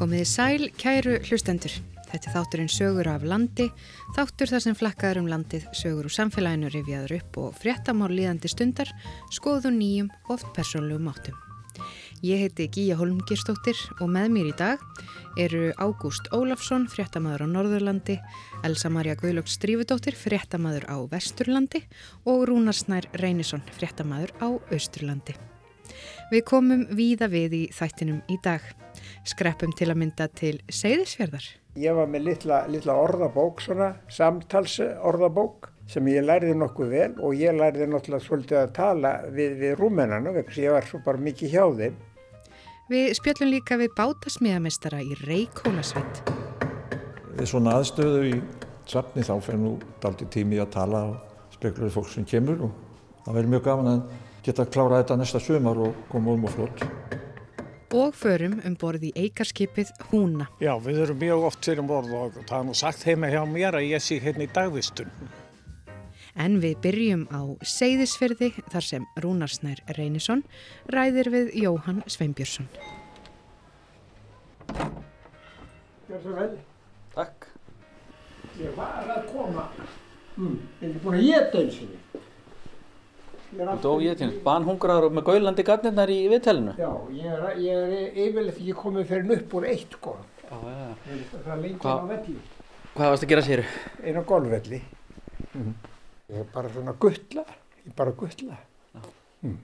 Komiði sæl, kæru hlustendur. Þetta er þátturinn sögur af landi, þáttur þar sem flakkaður um landið, sögur úr samfélaginu rifjaður upp og fréttamál líðandi stundar, skoðu nýjum oft persónlegum áttum. Ég heiti Gíja Holmgirstóttir og með mér í dag eru Ágúst Ólafsson, fréttamaður á Norðurlandi, Elsa Maria Guðlóks Strífudóttir, fréttamaður á Vesturlandi og Rúnarsnær Reynisson, fréttamaður á Austurlandi. Við komum víða við í þættinum í dag. Skreppum til að mynda til Seyðisfjörðar. Ég var með litla, litla orðabók, svona samtalsorðabók sem ég lærði nokkuð vel og ég lærði náttúrulega svolítið að tala við, við rúmennanu vegna sem ég var svo bara mikið hjá þeim. Við spjöllum líka við bátasmíðamestara í Reykjólasveit. Við svona aðstöðu í safni þá fer nú daldi tími að tala og spekluði fólk sem kemur og það verður mjög gaman að geta að klára þetta næsta sömar og koma um og flott. Og förum um borð í eikarskipið Húna. Já, við erum mjög oft fyrir borð og það er nú sagt heima hjá mér að ég sé hérna í dagvistun. En við byrjum á Seyðisfyrði þar sem Rúnarsnær Reynisson ræðir við Jóhann Sveinbjörnsson. Gjör svo vel. Takk. Ég var að koma. Mm. Ég er búin að geta eins og því. Þú dó ég til banhungraður og með gaulandi garnirnar í viðtælinu. Já, ég er, ég er yfirleitt ekki komið fyrir upp úr eitt sko. Já, já, já. Það er lengi Hva- á velli. Hvað varst að gera sér? Einn á golfvelli. Ég er bara svona guttla. Ég er bara guttla. Mm.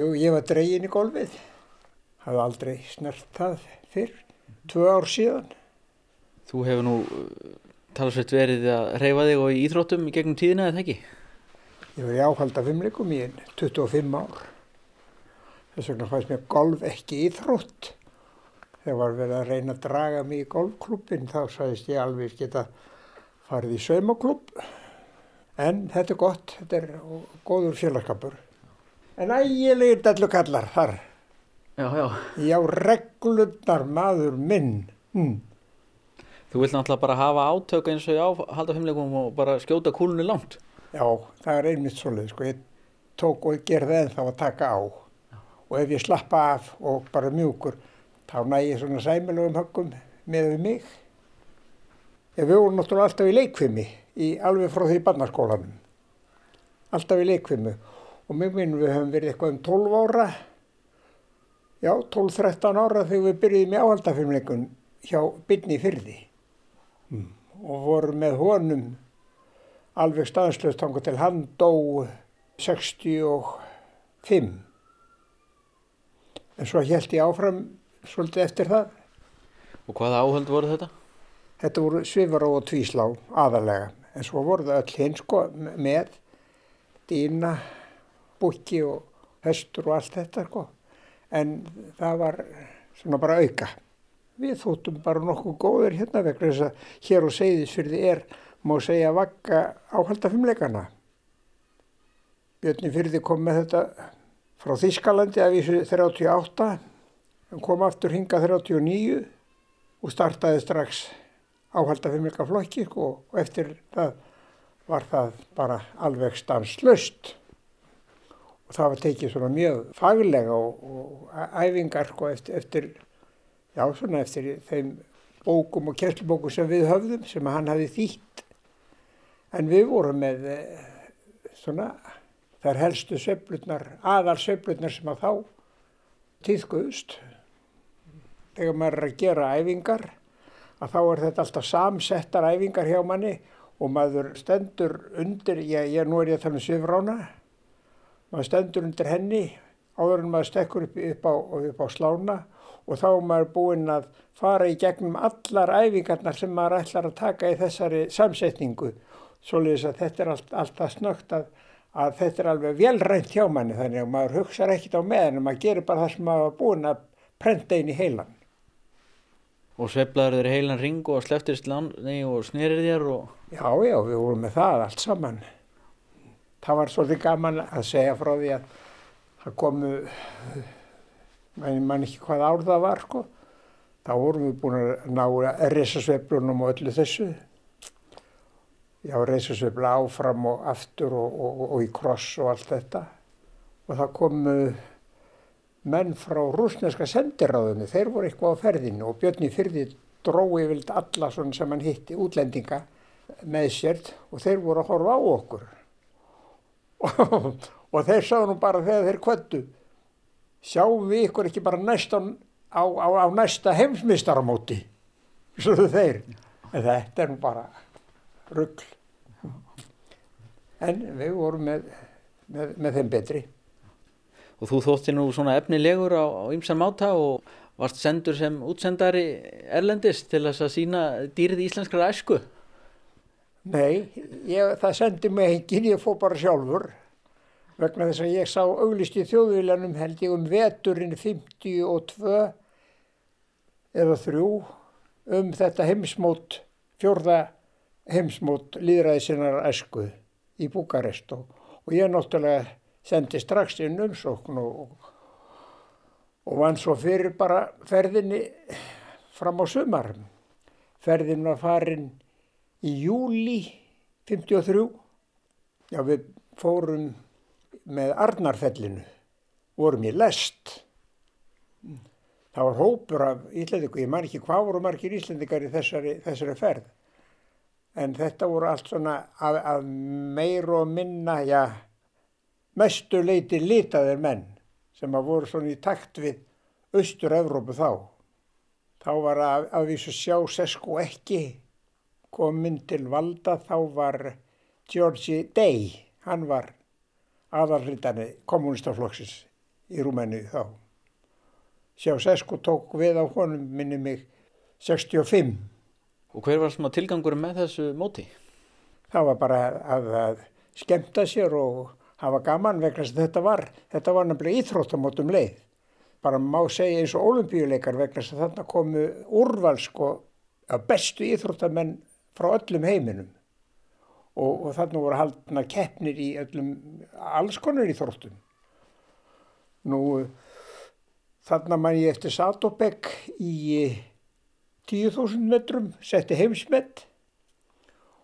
Jú, ég var dregin í golfið. Hafði aldrei snert það fyrr. Tvö ár síðan. Þú hefur nú uh, talsveit verið að reyfa þig og í íþróttum í gegnum tíðina eða ekki? Ég var í áhalda fimmleikum í 25 ár. Þess vegna fannst mér golf ekki íþrótt. Þegar var verið að reyna að draga mig í golfklubbin þá sagðist ég alveg geta farið í saumaklubb. En þetta er gott, þetta er góður félagskapur. En ægilegir dellukallar þar. Já, já. Já, reglurnar maður minn. Mm. Þú vilt náttúrulega bara hafa átök eins og í áhaldafimleikum og bara skjóta kúlunni langt. Já, það er einmitt svolítið, sko. Ég tók og gerði ennþá að taka á. Og ef ég slappa af og bara mjúkur, þá næ ég svona sæmilegum höggum með við mig. Ég vorum náttúrulega alltaf í leikfimi, í alveg frá því barnaskólanum. Alltaf í leikfimi. Og mér minn við höfum verið eitthvað um 12 ára, já, 12-13 ára þegar við byrjuðum í áhaldafimleikun hjá Byrni Fyrði. Mm. Og vorum með honum alveg staðslöst þangar til hann dó 65. En svo held ég áfram svolítið eftir það. Og hvaða áhald voru þetta? Þetta voru svifar og tvíslá aðalega. En svo voru það öll hinn sko með dýna, búki og höstur og allt þetta sko. En það var svona bara auka. Við þóttum bara nokkuð góðir hérna vegna þess að hér og segðisfyrði er, má segja, vakka áhaldafimleikana. Björni Fyrði kom með þetta frá Þískalandi að vísu 38, hann kom aftur hinga 39 og startaði strax áhaldafimleika flokki sko, og eftir það var það bara alveg stanslöst. Og það var tekið svona mjög faglega og, og æfingar sko, eftir, eftir, já, svona eftir þeim bókum og kjænslubókum sem við höfðum sem hann hafi þýtt. En við vorum með eh, svona þær helstu sveiflutnar, aðal sveiflutnar sem að þá tíðkuðust. Þegar maður er að gera æfingar, að þá er þetta alltaf samsettar æfingar hjá manni og maður stendur undir, ég, ég nú er ég að tala um svifrána, maður stendur undir henni áður en maður stekkur upp, upp, á, upp á slána og þá er maður búinn að fara í gegnum allar æfingarnar sem maður ætlar að taka í þessari samsetningu. Svoleiðis að þetta er allt, alltaf snögt að að þetta er alveg velrænt hjá manni þannig að maður hugsaður ekkit á meðan maður gerir bara það sem maður var búin að prenta inn í heilan. Og sveflaður þeir heilan ring og sleftir slanni og snerir þér og... Já, já, við vorum með það allt saman. Það var svolítið gaman að segja frá því að það komu, mann man ekki hvað ár það var, sko. Þá vorum við búin að ná risasveiflunum og öllu þessu. Já, reysasveifla áfram og aftur og, og, og í kross og allt þetta. Og það komu menn frá rúsneska sendiráðinu, þeir voru eitthvað á ferðinu og Björn í fyrði drói vild alla svona sem hann hitti útlendinga með sér og þeir voru að horfa á okkur. Og, og þeir sá nú bara þegar þeir kvöldu sjáum við ykkur ekki bara næsta, á, á, á næsta heimsmystaramóti svo þeir. En þetta er nú bara ruggl en við vorum með, með, með þeim betri. Og þú þótti nú svona efnilegur á, á ymsan máta og varst sendur sem útsendari Erlendis til þess að sína dýrið íslenskra æsku. Nei, ég, það sendi mig engin, ég fór bara sjálfur. Vegna þess að ég sá auglist í þjóðvílanum held ég um veturinn 52 eða 3 um þetta heimsmót, fjörða heimsmót líðræðisinnar æsku í Búkarest og, og ég náttúrulega sendi strax inn umsókn og, og vann svo fyrir bara ferðinni fram á sumar. Ferðin var farin í júli 53. Já, við fórum með Arnarfellinu, vorum í lest. Það var hópur af íslendingu, ég man ekki hvað voru margir íslendingar í þessari, þessari ferð. En þetta voru allt svona af, af meir og minna, já, mestu leiti litaðir menn sem að voru svona í takt við austur-Evrópu þá. Þá var að, að vísu sjá Sesko ekki kominn til valda, þá var Georgi Day, hann var aðalritani kommunistaflokksins í Rúmenni þá. Sjá Sesko tók við á honum minni mig 65. Og hver var svona tilgangur með þessu móti? Það var bara að, að skemta sér og hafa gaman vegna sem þetta var. Þetta var nefnilega íþróttamótum leið. Bara má segja eins og olimpíuleikar vegna sem þarna komu úrval sko að bestu íþróttamenn frá öllum heiminum. Og, og þarna voru haldna keppnir í öllum alls konar íþróttum. Nú þarna man ég eftir Satobek í 10.000 metrum, setti heimsmet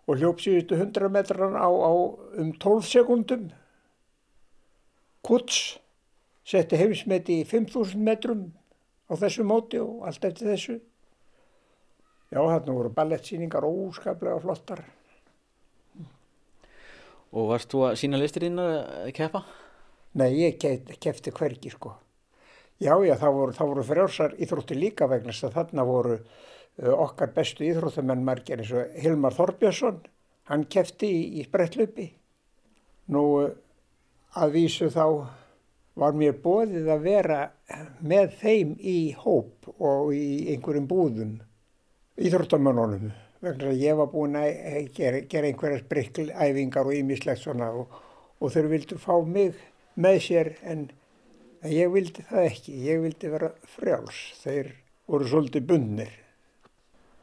og hljóp síðustu 100 metran á, á um 12 sekundum. Kuts setti heimsmeti í 5.000 metrum á þessu móti og allt eftir þessu. Já, þarna voru ballettsýningar óskaplega flottar. Og varst þú að sína listir þín að keppa? Nei, ég kefti hvergi sko. Já, já, það voru, voru frjálsar íþrótti líka vegna þess að þarna voru uh, okkar bestu íþróttamenn margir eins og Hilmar Þorbjörnsson, hann kefti í, í sprettlöpi. Nú uh, að vísu þá var mér bóðið að vera með þeim í hóp og í einhverjum búðum íþróttamennunum vegna að ég var búin að gera, gera einhverjar sprikklæfingar og ímislegt svona og, og þeir vildu fá mig með sér en En ég vildi það ekki, ég vildi vera frjáls, þeir voru svolítið bundnir.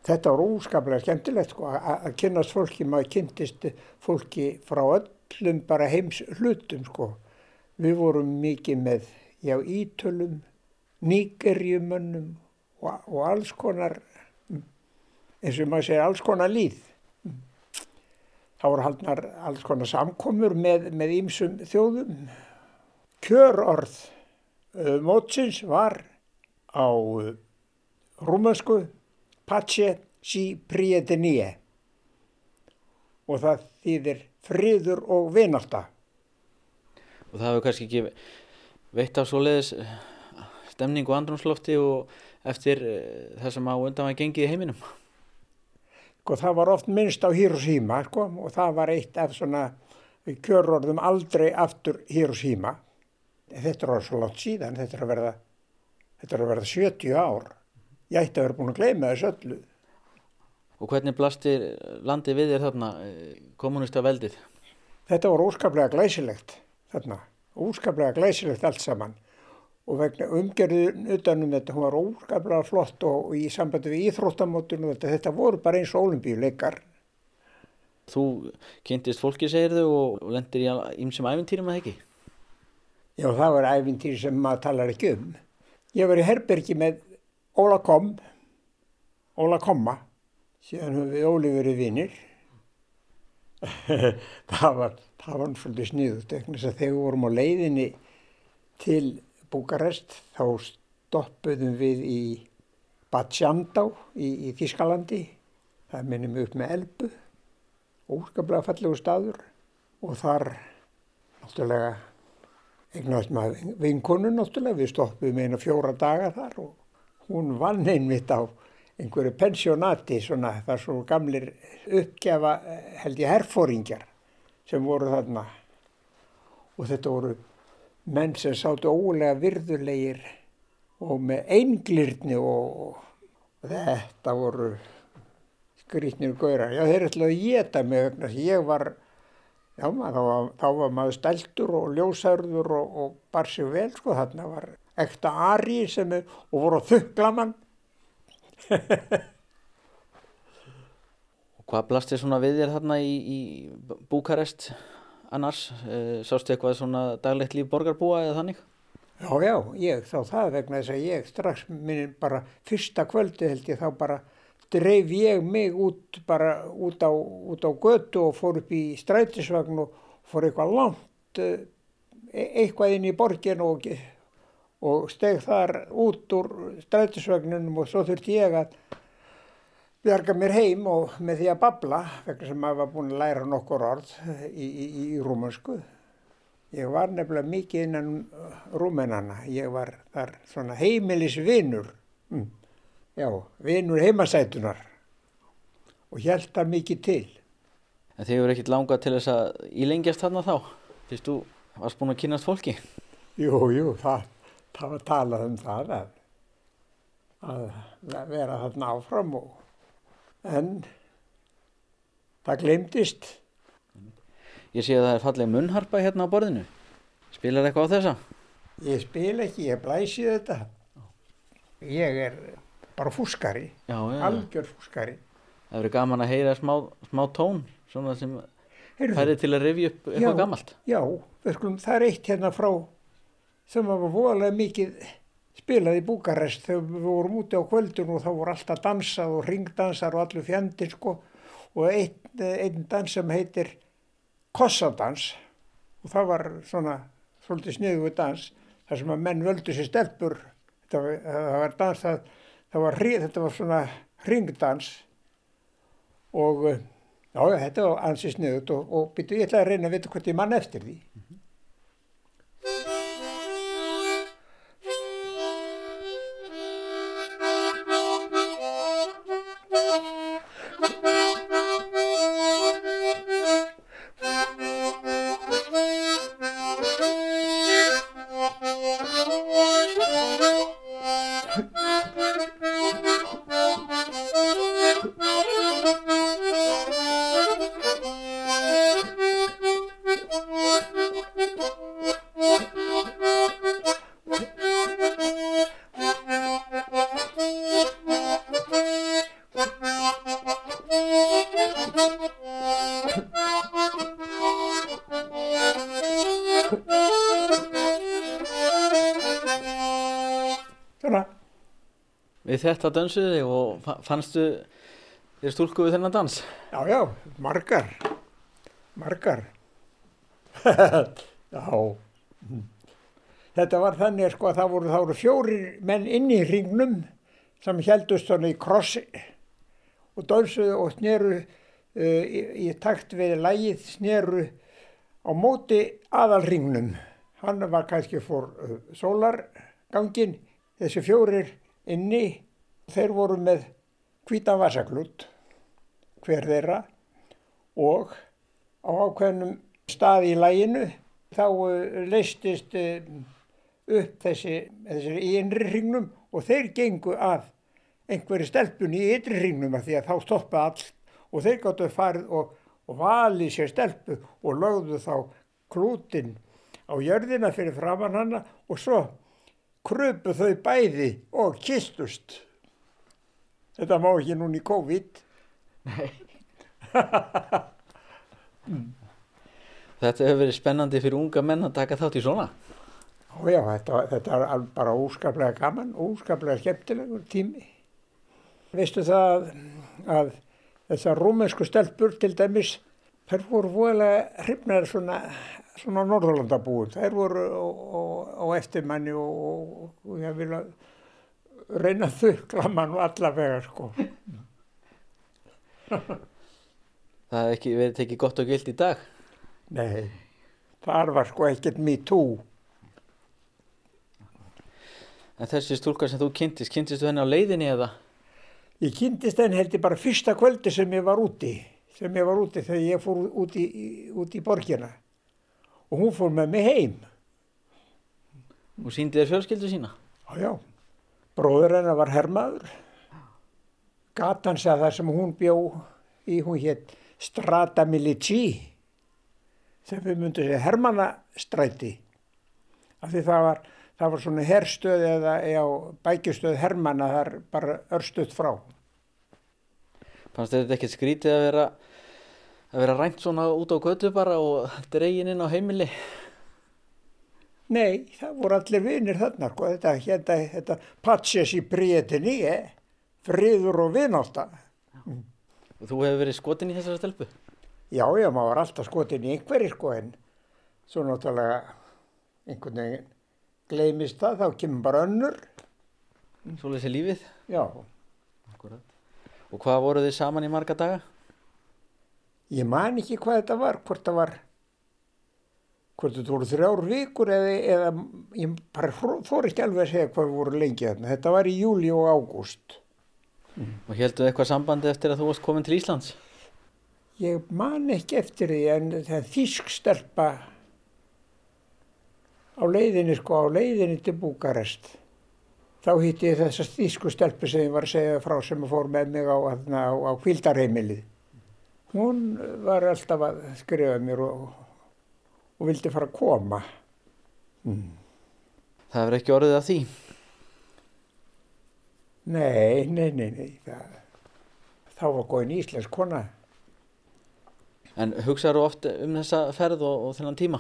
Þetta var óskaplega skemmtilegt sko, að kynast fólki, maður kynntist fólki frá öllum bara heims hlutum. Sko. Við vorum mikið með já, ítölum, nýgerjumönnum og, og alls konar, eins og maður segir, alls konar líð. Það voru haldnar alls konar samkomur með ímsum þjóðum. Kjörorð mótsins var á rúmönsku Pace si prietenie og það þýðir friður og vinarta. Og það hefur kannski ekki veitt af svo leiðis stemning og andrumslofti og eftir það sem á undan var gengið í heiminum? Og það var oft minnst á Hiroshima sko, og það var eitt af svona kjörorðum aldrei aftur Hiroshima þetta er svo látt síðan, þetta er að verða, þetta er að verða 70 ár. Ég ætti að vera búin að gleyma þessu öllu. Og hvernig blastir landi við þér þarna, kommunista veldið? Þetta var óskaplega glæsilegt þarna, óskaplega glæsilegt allt saman. Og vegna umgerðun utanum þetta, hún var óskaplega flott og í sambandi við íþróttamótun og þetta, þetta voru bara eins og olimpíuleikar. Þú kynntist fólki, segir þau, og lendir í ýmsum æfintýrum að ekki? Já, það var æfintýri sem maður talar ekki um. Ég var í Herbergi með Óla Kom, Óla Komma, síðan höfum við Óli verið vinnir. það var, það var svolítið sniðut, þegar við vorum á leiðinni til Búkarest þá stoppuðum við í Bad Sjandá í, í Þískalandi. Það minnum upp með Elbu, óskaplega fallegu staður og þar náttúrulega eignast maður vinkonu náttúrulega. Við stoppuðum eina fjóra daga þar og hún vann einmitt á einhverju pensjónati svona þar svo gamlir uppgefa held ég herfóringjar sem voru þarna og þetta voru menn sem sátu ólega virðulegir og með einglirni og, og þetta voru skrítnir gaurar. Já þeir ætlaði að geta mig ég var, já maður, þá, var, þá var maður steltur og ljósarður og, og bar sig vel sko þarna var ekta ari sem er og voru þugglamann. og hvað blasti svona við þér þarna í, í Búkarest annars? E, sástu eitthvað svona daglegt líf borgarbúa eða þannig? Já, já, ég þá það vegna þess að ég strax minn bara fyrsta kvöldi held ég þá bara dreif ég mig út bara út á, út á götu og fór upp í strætisvagn og fór eitthvað langt e, eitthvað inn í borgin og, og steg þar út úr strætisvagnunum og svo þurfti ég að bjarga mér heim og með því að babla vegna sem maður var búin að læra nokkur orð í, í, í rúmunsku. Ég var nefnilega mikið innan rúmenana. Ég var þar svona heimilisvinur. Mm. Já, vinur heimasætunar og held það mikið til. En þið hefur ekkert langað til þess að ílengjast þarna þá? Fyrst þú varst búin að kynast fólki? Jú, jú, það, það var talað um það að, að vera þarna áfram og en það glemdist. Ég sé að það er falleg munnharpa hérna á borðinu. Spilar eitthvað á þessa? Ég spil ekki, ég blæsi þetta. Ég er bara fúskari, Já, já, já. algjör fúskari. Það verður gaman að heyra smá, smá tón, svona sem færið til að rifja upp eitthvað gammalt. Já, skulum, það er eitt hérna frá sem var voðalega mikið spilað í Búkarest þegar við vorum úti á kvöldun og þá voru alltaf dansað og ringdansar og allur fjandir sko og einn, einn dans sem heitir Kossadans og það var svona svolítið sniðuðu dans þar sem að menn völdu sér stelpur það var dans það var, þetta var svona ringdans og eh, já, þetta var ansið sniðut og, og byrju, ég ætla að reyna að vita hvort ég mann eftir því þetta dansuðu þig og fa- fannstu þér stúlku við þennan dans? Já, já, margar, margar. já, þetta var þannig sko að það voru, voru fjórir menn inn í hringnum sem heldust svona í krossi og dansuðu og sneru uh, í, í takt við lægið sneru á móti aðalringnum. Hann var kannski fór uh, sólargangin, þessi fjórir inni, þeir voru með hvítan vasaklut hver þeirra og á ákveðnum stað í læginu þá uh, leistist uh, upp þessi, þessi í innri hringnum og þeir gengu að einhverju stelpun í ytri hringnum af því að þá stoppaði allt og þeir gáttu farið og, og valið sér stelpu og lögðu þá klútin á jörðina fyrir framann hana og svo krupu þau bæði og kistust. Þetta má ekki núna í COVID. Þetta hefur verið spennandi fyrir unga menn að taka þátt í svona. Já, þetta, þetta er bara óskaplega gaman, óskaplega skemmtilegur tími. Veistu það að þessar rúmensku stelpur til dæmis, þær voru voðalega hrifnar svona svona Norðurlandabúum. Þær voru á eftirmanni og, og, og ég vil að reyna að þukla mann og allavega sko. Það hefði ekki verið tekið gott og gild í dag? Nei, þar var sko ekkert me too. En þessi stúlka sem þú kynntist, kynntist þú henni á leiðinni eða? Ég kynntist henni held ég bara fyrsta kvöldi sem ég var úti, sem ég var úti þegar ég fór út í, út í borgina og hún fór með mig heim. Og síndi þér fjölskyldu sína? Já, já. Bróður hennar var hermaður. Gatan segða þar sem hún bjó í, hún hétt Strata Milici, sem við myndum segja Hermannastræti. Af því það var, það var svona herstöð eða já, bækjustöð Hermanna þar bara örstuð frá. Fannst þetta ekkert skrítið að vera, að vera rænt svona út á götu bara og dregin inn á heimili? Nei, það voru allir vinir þarna, sko, þetta, þetta, þetta patsjes í príetinni, eh? friður og vináta. Mm. Og þú hefur verið skotin í þessari stelpu? Já, já, maður var alltaf skotin í einhverjir, sko, en svo náttúrulega einhvern veginn gleimist það, þá kemur bara önnur. Svo lesið lífið? Já. Akkurat. Og hvað voru þið saman í marga daga? Ég man ekki hvað þetta var, hvort það var hvort þetta voru þrjár vikur eða, eða ég bara þór ekki alveg að segja hvað voru lengi þarna. Þetta var í júli og ágúst. Mm. Og heldur eitthvað sambandi eftir að þú varst komin til Íslands? Ég man ekki eftir því en það þísk stelpa á leiðinni sko, á leiðinni til Búkarest. Þá hitti ég þessa þísku stelpu sem ég var að segja frá sem fór með mig á, á, á kvildarheimilið. Hún var alltaf að skrifa mér og, og vildi fara að koma. Mm. Það verður ekki orðið að því? Nei, nei, nei, nei. Það, þá var góðin íslensk kona. En hugsaður þú oft um þessa ferð og, og þennan tíma?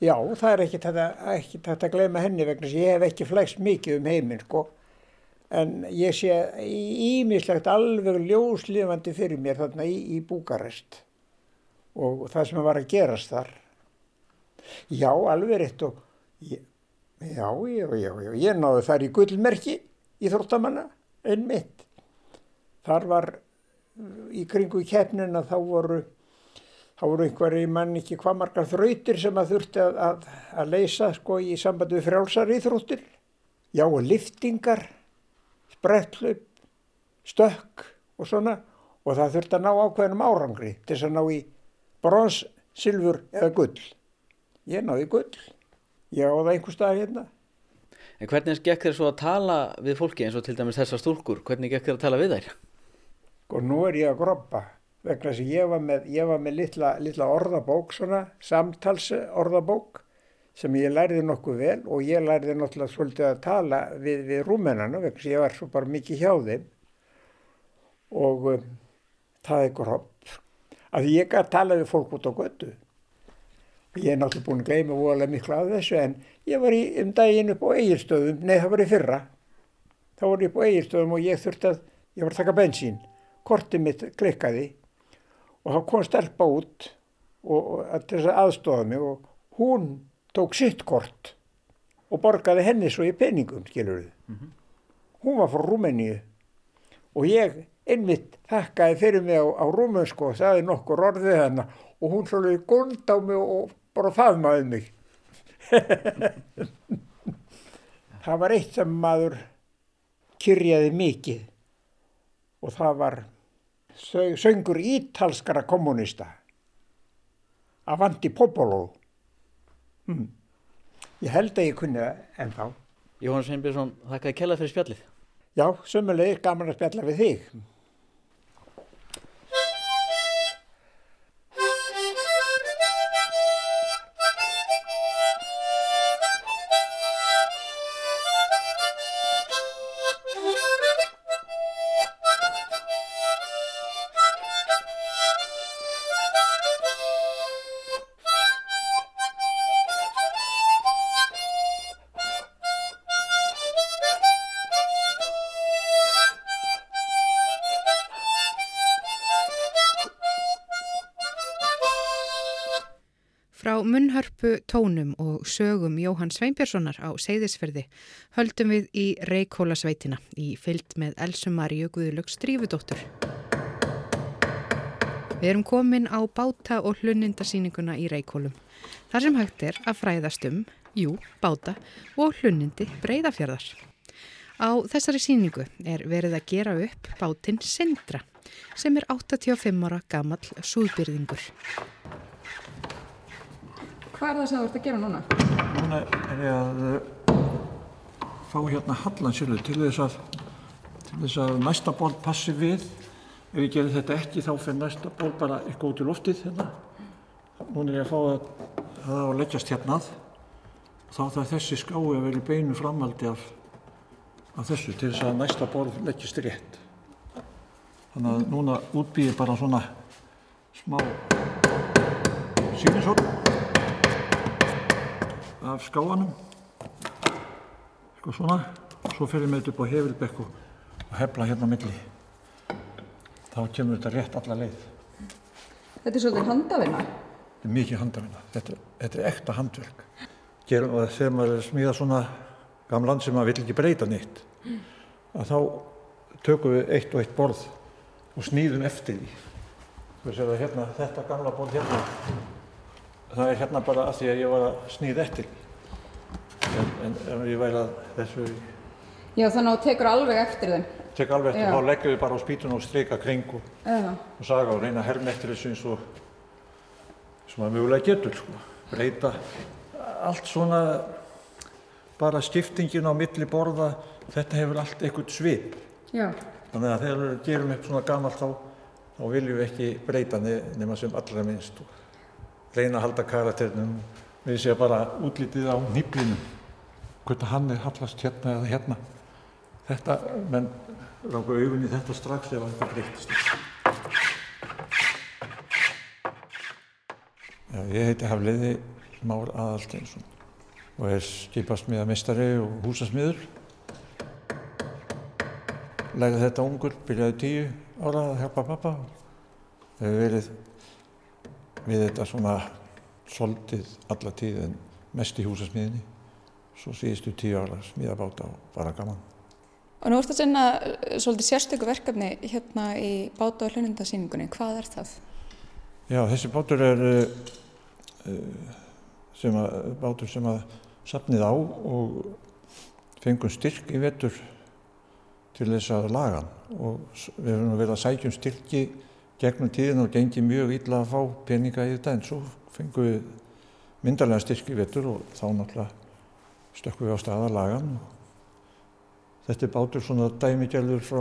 Já, það er ekki þetta að gleyma henni vegna sem ég hef ekki flæst mikið um heiminn, sko. En ég sé ímislegt alveg ljóslifandi fyrir mér þarna í, í Búkarest og það sem var að gerast þar. Já, alveg rétt og já, já, já, já, ég náðu þar í gullmerki í þróttamanna, einmitt. Þar var í kringu keppnina þá voru, þá voru einhverju mann ekki hvað margar þrautir sem að þurfti að, að, að leysa sko í sambandi við frjálsar íþróttir. Já, og liftingar, spretthlaup, stökk og svona og það þurfti að ná ákveðnum árangri til þess að ná í brons, silfur eða gull. Ég náði gull. Ég á það einhver stað hérna. En hvernig gekk þér svo að tala við fólki eins og til dæmis þessar stúlkur? Hvernig gekk þér að tala við þær? Og nú er ég að groppa vegna þess að ég var með, ég var með litla, litla orðabók svona, samtalsorðabók sem ég lærði nokkuð vel og ég lærði náttúrulega svolítið að tala við, við rúmennana vegna að ég var svo bara mikið hjá þeim og um, það er gropp. Að ég gæti að tala við fólk út á götu. Ég er náttúrulega búin að gleyma óalega miklu af þessu en ég var í, um daginn upp á eigirstöðum, nei það var í fyrra. Þá var ég upp á eigirstöðum og ég þurfti að, ég var að taka bensín. Kortið mitt klikkaði og þá kom stelpa út og, og til þess að aðstofa mig og hún tók sitt kort og borgaði henni svo í peningum, skilur þið. Mm -hmm. Hún var frá Rúmeníu og ég einmitt þakkaði fyrir mig á, á rúmönsku og sagði nokkur orðið hennar og hún svolítið gund á mig og bara faðmaði mig. það var eitt sem maður kyrjaði mikið og það var söngur ítalskara kommunista Avanti Popolo. Hmm. Ég held að ég kunni það ennþá. Jóhann Sveinbjörnsson, þakkaði kella fyrir spjallið. Já, sömulegir gaman að spjalla við þig. Sögum Jóhann Sveinbjörnssonar á Seyðisferði höldum við í Reykjólasveitina í fyllt með Elsu Maríu Guðlöks Drífudóttur. Við erum komin á báta og hlunindasýninguna í Reykjólum. Þar sem hægt er að fræðast um, jú, báta og hlunindi breyðafjörðar. Á þessari sýningu er verið að gera upp bátinn Sindra sem er 85 ára gammal súðbyrðingur. Hvað er það sem þú ert að gera núna? Núna er ég að uh, fá hérna hallansjölu til þess að, til þess að næsta ból passi við. Ef ég gerir þetta ekki þá fyrir næsta ból bara eitthvað út í loftið hérna. Núna er ég að fá að það á að leggjast hérna að. Þá þarf þessi skái að vera í beinu framaldi af, af þessu til þess að næsta ból leggjast rétt. Þannig að núna útbýðir bara svona smá sínisórn af skáanum. Sko svona. Og svo fyrir með þetta upp á hefilbekk og, hefla hérna á milli. Þá kemur þetta rétt alla leið. Þetta er svolítið handavinna. þetta er mikið handavinna. Þetta, þetta er ekta handverk. Gerum, þegar maður að smíða svona gamlan sem maður vill ekki breyta nýtt að þá tökum við eitt og eitt borð og snýðum eftir því. Hérna, þetta gamla borð hérna það er hérna bara að því að ég var að snýða eftir en, en ef ég væri að þessu Já, þannig að þú tekur alveg eftir þeim. tek alveg eftir, Já. þá leggjum við bara á spýtun og streika kring og, og saga og reyna að herma eftir þessu eins og sem maður mögulega getur sko. breyta allt svona bara skiptingin á milli borða þetta hefur allt eitthvað svip Já. þannig að þegar við gerum upp svona gamalt þá, þá viljum við ekki breyta ne- nema sem allra minnst og reyna að halda karakternum við séum bara útlítið á nýblinum hvernig hann er hallast hérna eða hérna. Þetta, menn ráku augun í þetta strax ef hann breytist. Já, ég heiti Hafliði Már Aðalsteinsson og er skipasmiða mistari og húsasmiður. Lærði þetta ungur, byrjaði tíu ára að hjálpa pappa. Hefur verið við þetta svona soldið alla tíð en mest í húsasmiðinni. Svo síðustu tíu ára smíða báta og bara gaman. Og nú ertu að sinna eh, svolítið sérstöku verkefni hérna í báta- og hlunundasýningunni. Hvað er það? Já, þessi bátur er uh, uh, sem að, bátur sem að safnið á og fengum styrk í vetur til þess að laga og við höfum verið að sækjum styrki gegnum tíðin og gengið mjög illa að fá peninga í þetta en svo fengum við myndarlega styrk í vetur og þá náttúrulega stökkum við á stað að laga hann og þetta er bátur svona dæmigjælur frá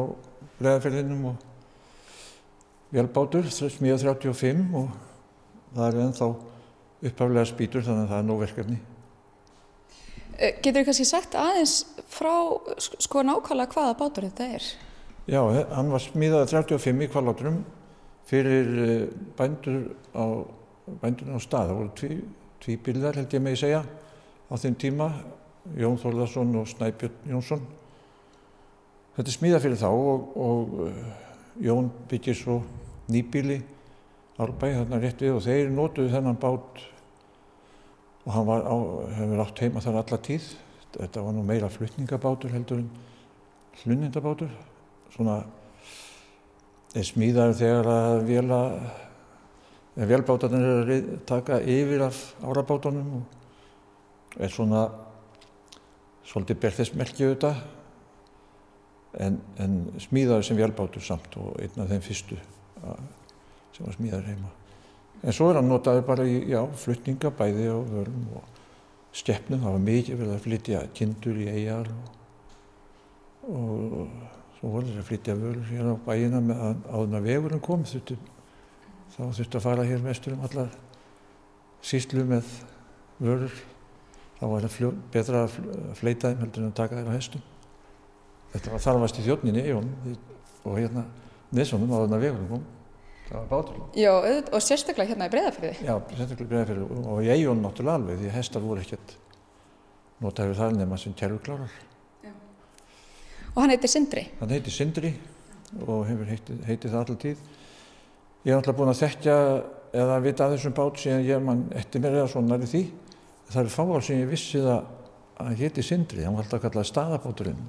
breðafellinum og vélbátur, smíða 35 og það eru ennþá upphaflega spýtur þannig að það er nóg verkefni. Eh, Getur þú kannski sagt aðeins frá sk- sko nákvæmlega hvaða bátur þetta er? Já, he- hann var smíðað 35 í kvalátturum fyrir eh, bændur á, bændur á stað. Það voru tví, tvíbildar held ég megi segja á þeim tíma, Jón Þórðarsson og Snæbjörn Jónsson. Þetta er smíðað fyrir þá og, og eh, Jón byggir svo nýbíli Árbæ þarna rétt við og þeir notuðu þennan bát og hann var á, hefur átt heima þar alla tíð. Þetta var nú meira flutningabátur heldur en hlunindabátur. Svona er smíðar þegar að vela, eða velbátarnir eru að taka yfir af árabátunum og er svona svolítið berþessmerki auðvitað en, en smíðaður sem velbátur samt og einn af þeim fyrstu að, sem var smíðaður heima. En svo er hann notaður bara í, já, flutninga bæði og vörum og skeppnum. Það var mikið verið að flytja kindur í eigar og, og svo voru að flytja vörur hér á bæina með að áðurna vegurinn kom. Þurftu, þá þurftu að fara hér vestur um allar síslu með vörur. Þá var það betra að fl- að fleita þeim heldur en að taka þeir á hestum. Þetta var þarfast í í honum og hérna neðsónum áðurna vegurinn kom. Það var bátur. Já, og sérstaklega hérna í Breiðafyrði. Já, sérstaklega breiðafyrir og ég og náttúrulega alveg því hestar voru ekkert notaður þar nema sem kerfuklárar. Og hann heitir Sindri. Hann heitir Sindri og hefur heitið, heitið það allar tíð. Ég er náttúrulega búin að þekkja eða vita að þessum bát síðan ég mann eftir mér eða svona er því. Það er fáar sem ég vissi það að hétti Sindri, hann var alltaf kallað staðabáturinn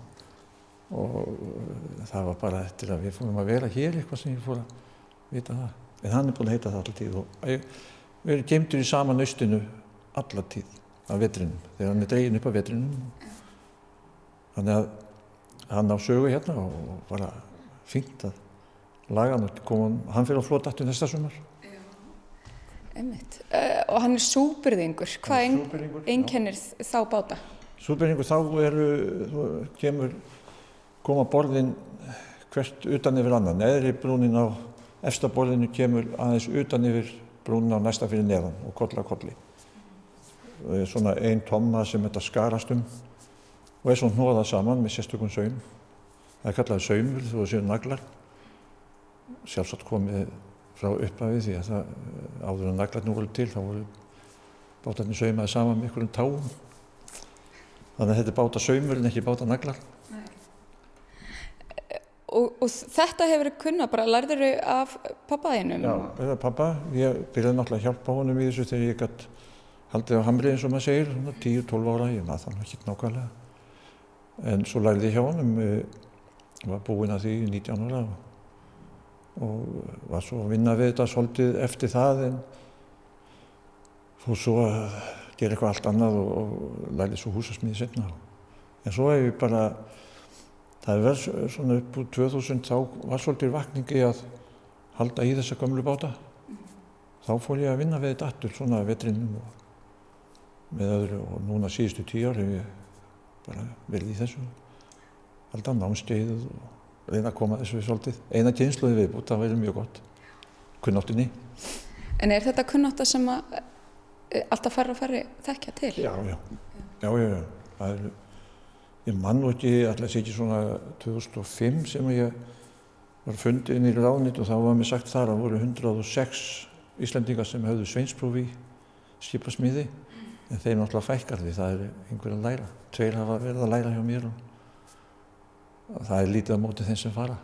og uh, það var bara eftir að við fórum að vera hér eitthvað sem ég fór að vita það. En hann er búin að heita það alltaf tíð og ég, við erum gemtur í sama naustinu alla tíð af vetrinum, þegar hann er dregin upp af vetrinum. Þannig að hann á sögu hérna og bara fínt að laga hann og koma, hann fyrir á flót aftur næsta sumar. Einmitt. Uh, og hann er súbyrðingur. Hvað einkennir þá báta? Súperningur þá eru, þú kemur, koma borðin hvert utan yfir annan. Neðri brúnin á efsta borðinu kemur aðeins utan yfir brúnin á næsta fyrir neðan og koll að kolli. Er svona ein tomma sem þetta skarast um og er svona hnoðað saman með sérstökum saum. Það er kallað saumur þú séu naglar. Sjálfsagt komið frá upphafi því að það áður en naglarnir voru til þá voru bátarnir saumaði saman með einhverjum táum. Þannig að þetta er báta saumur en ekki báta naglar. Og, og þetta hefur þið kunnað, bara lærður þið af pappaðinum? Já, eða pappa, ég byrjaði náttúrulega að hjálpa honum í þessu þegar ég gætt haldið á hamri eins og maður segir, 10-12 ára, ég maður þannig ekki nákvæmlega. En svo lærði ég hjá honum, ég var búinn að því í 19 ára og, var svo að vinna við þetta svolítið eftir það en fór svo að gera eitthvað allt annað og, og lærði svo húsasmiði setna. En svo hef ég bara, það er verið svona upp úr 2000 þá var svolítið vakningi að halda í þessa gömlu báta. Þá fór ég að vinna við þetta aftur svona vetrinnum og með öðru og núna síðustu tíu ár hef ég bara verið í þessu. Alltaf námskeiðið og reyna að koma þessu svolítið. Eina kynsluði viðbútt, það verið mjög gott. Kunnáttinni. En er þetta kunnáta sem að eh, alltaf færri og færri þekkja til? Já, já. Já, já, já. Það er, ég mann nú ekki, alltaf sé ekki svona 2005 sem ég var fundið inn í ránit og þá var mér sagt þar að voru 106 Íslandingar sem höfðu sveinsprófi í skipasmiði en þeir náttúrulega fækkar því það er einhver að læra. Tveir hafa verið að læra hjá mér og, það er lítið á móti þeim sem fara.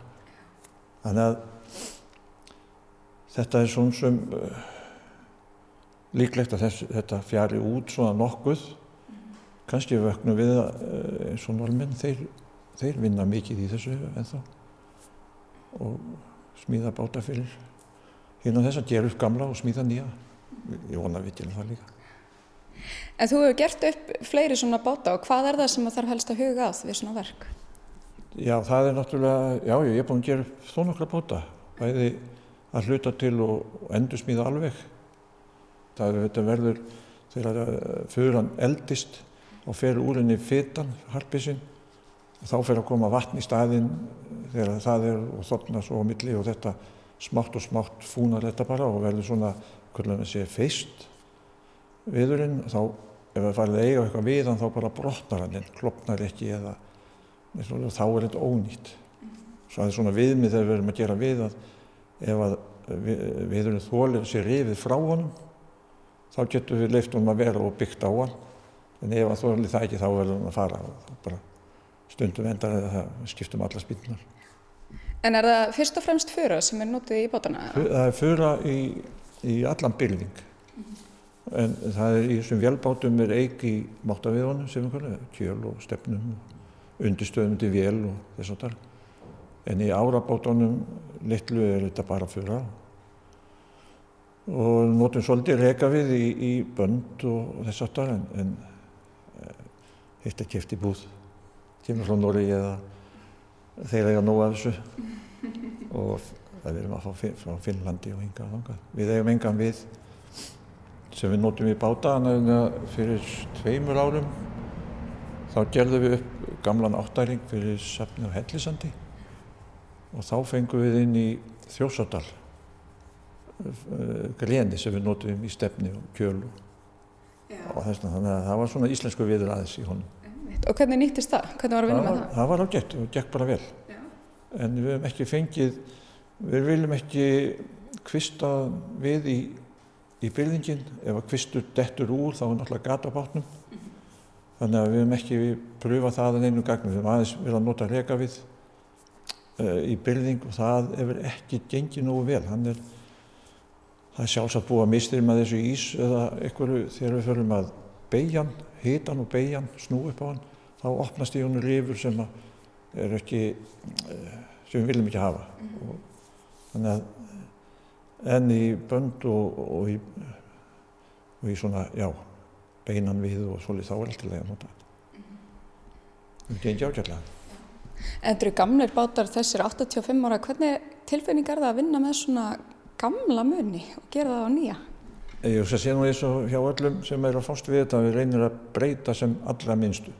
Þannig að þetta er svona sem uh, líklegt að þess, þetta fjari út svona nokkuð kannski við vöknum við að uh, eins og normenn þeir, þeir vinna mikið í þessu ennþá og smíða báta fyrir hérna þess að gera upp gamla og smíða nýja ég vona við til það líka En þú hefur gert upp fleiri svona báta og hvað er það sem þarf helst að huga að við svona verk? Já, það er náttúrulega, já, ég er búin að gera þó nokkra báta bæði að hluta til og, endur smíða alveg það er þetta verður þegar fyrir hann eldist og fer úr henni fytan, harpisinn þá fer að koma vatn í staðinn þegar það er og þotna svo á milli og þetta smátt og smátt fúnar þetta bara og verður svona, hvernig það sé, feist viðurinn, þá ef það farið að eiga eitthvað við hann þá bara brotnar hann klopnar ekki eða þá er þetta ónýtt. Svo það er svona viðmið þegar við erum að gera við að ef að viðurinn þólir sér rifið frá honum þá getur við leift honum að vera og byggt á hann en ef að þólir það ekki þá verður hann að fara og bara stundum endar eða það skiptum alla spýtunar. En er það fyrst og fremst fyrra sem er notið í bátana? Það er fyrra í, í allan bylning en það er í þessum vélbátum er eik í máttaviðunum sem við kallum, kjöl og stefnum undirstöðum til vél og þess að tala. En í árabátunum litlu er þetta bara fyrra og notum svolítið reka við í, í bönd og, þess að tala en, en hitt er kæft í búð, kemur frá Norri eða þeir eiga nóg af þessu og það verðum að fá frá Finnlandi og hinga og þangað. Við eigum engan við sem við notum í bátaðana fyrir tveimur árum. Þá gerðum við upp gamlan áttæring fyrir safni á Hellisandi og þá fengum við inn í Þjósadal greni sem við notum í stefni og kjölu og þess vegna það var svona íslensku viður aðeins í honum. Og hvernig nýttist það? Hvernig var að vinna það með það? það var ágætt og gekk bara vel. Já. En við hefum ekki fengið, við viljum ekki kvista við í, í byrðingin. Ef að kvistur dettur úr þá er náttúrulega gata á bátnum. Þannig að við hefum ekki pröfað það en einu gagnum. Við hefum aðeins verið að nota reka við uh, í byrðing og það hefur ekki gengið nógu vel. Hann er, það er sjálfsagt búið að mistyrma þessu ís eða einhverju þegar við förum að beigjan, hitan og beigjan, snú upp á hann, þá opnast í honum rifur sem er ekki, eh, sem við viljum ekki hafa. Og, þannig að enn í bönd og, og, í, og í svona, já, beinan við og svolítið þá er alltaf leið að nota þetta. Það er ekki ákveðlega. En þetta eru gamleir bátar þessir 85 ára, hvernig tilfinning er það að vinna með svona gamla muni og gera það á nýja? Ég sé nú eins og hjá öllum sem er að fást við þetta, við reynir að breyta sem allra minnstu.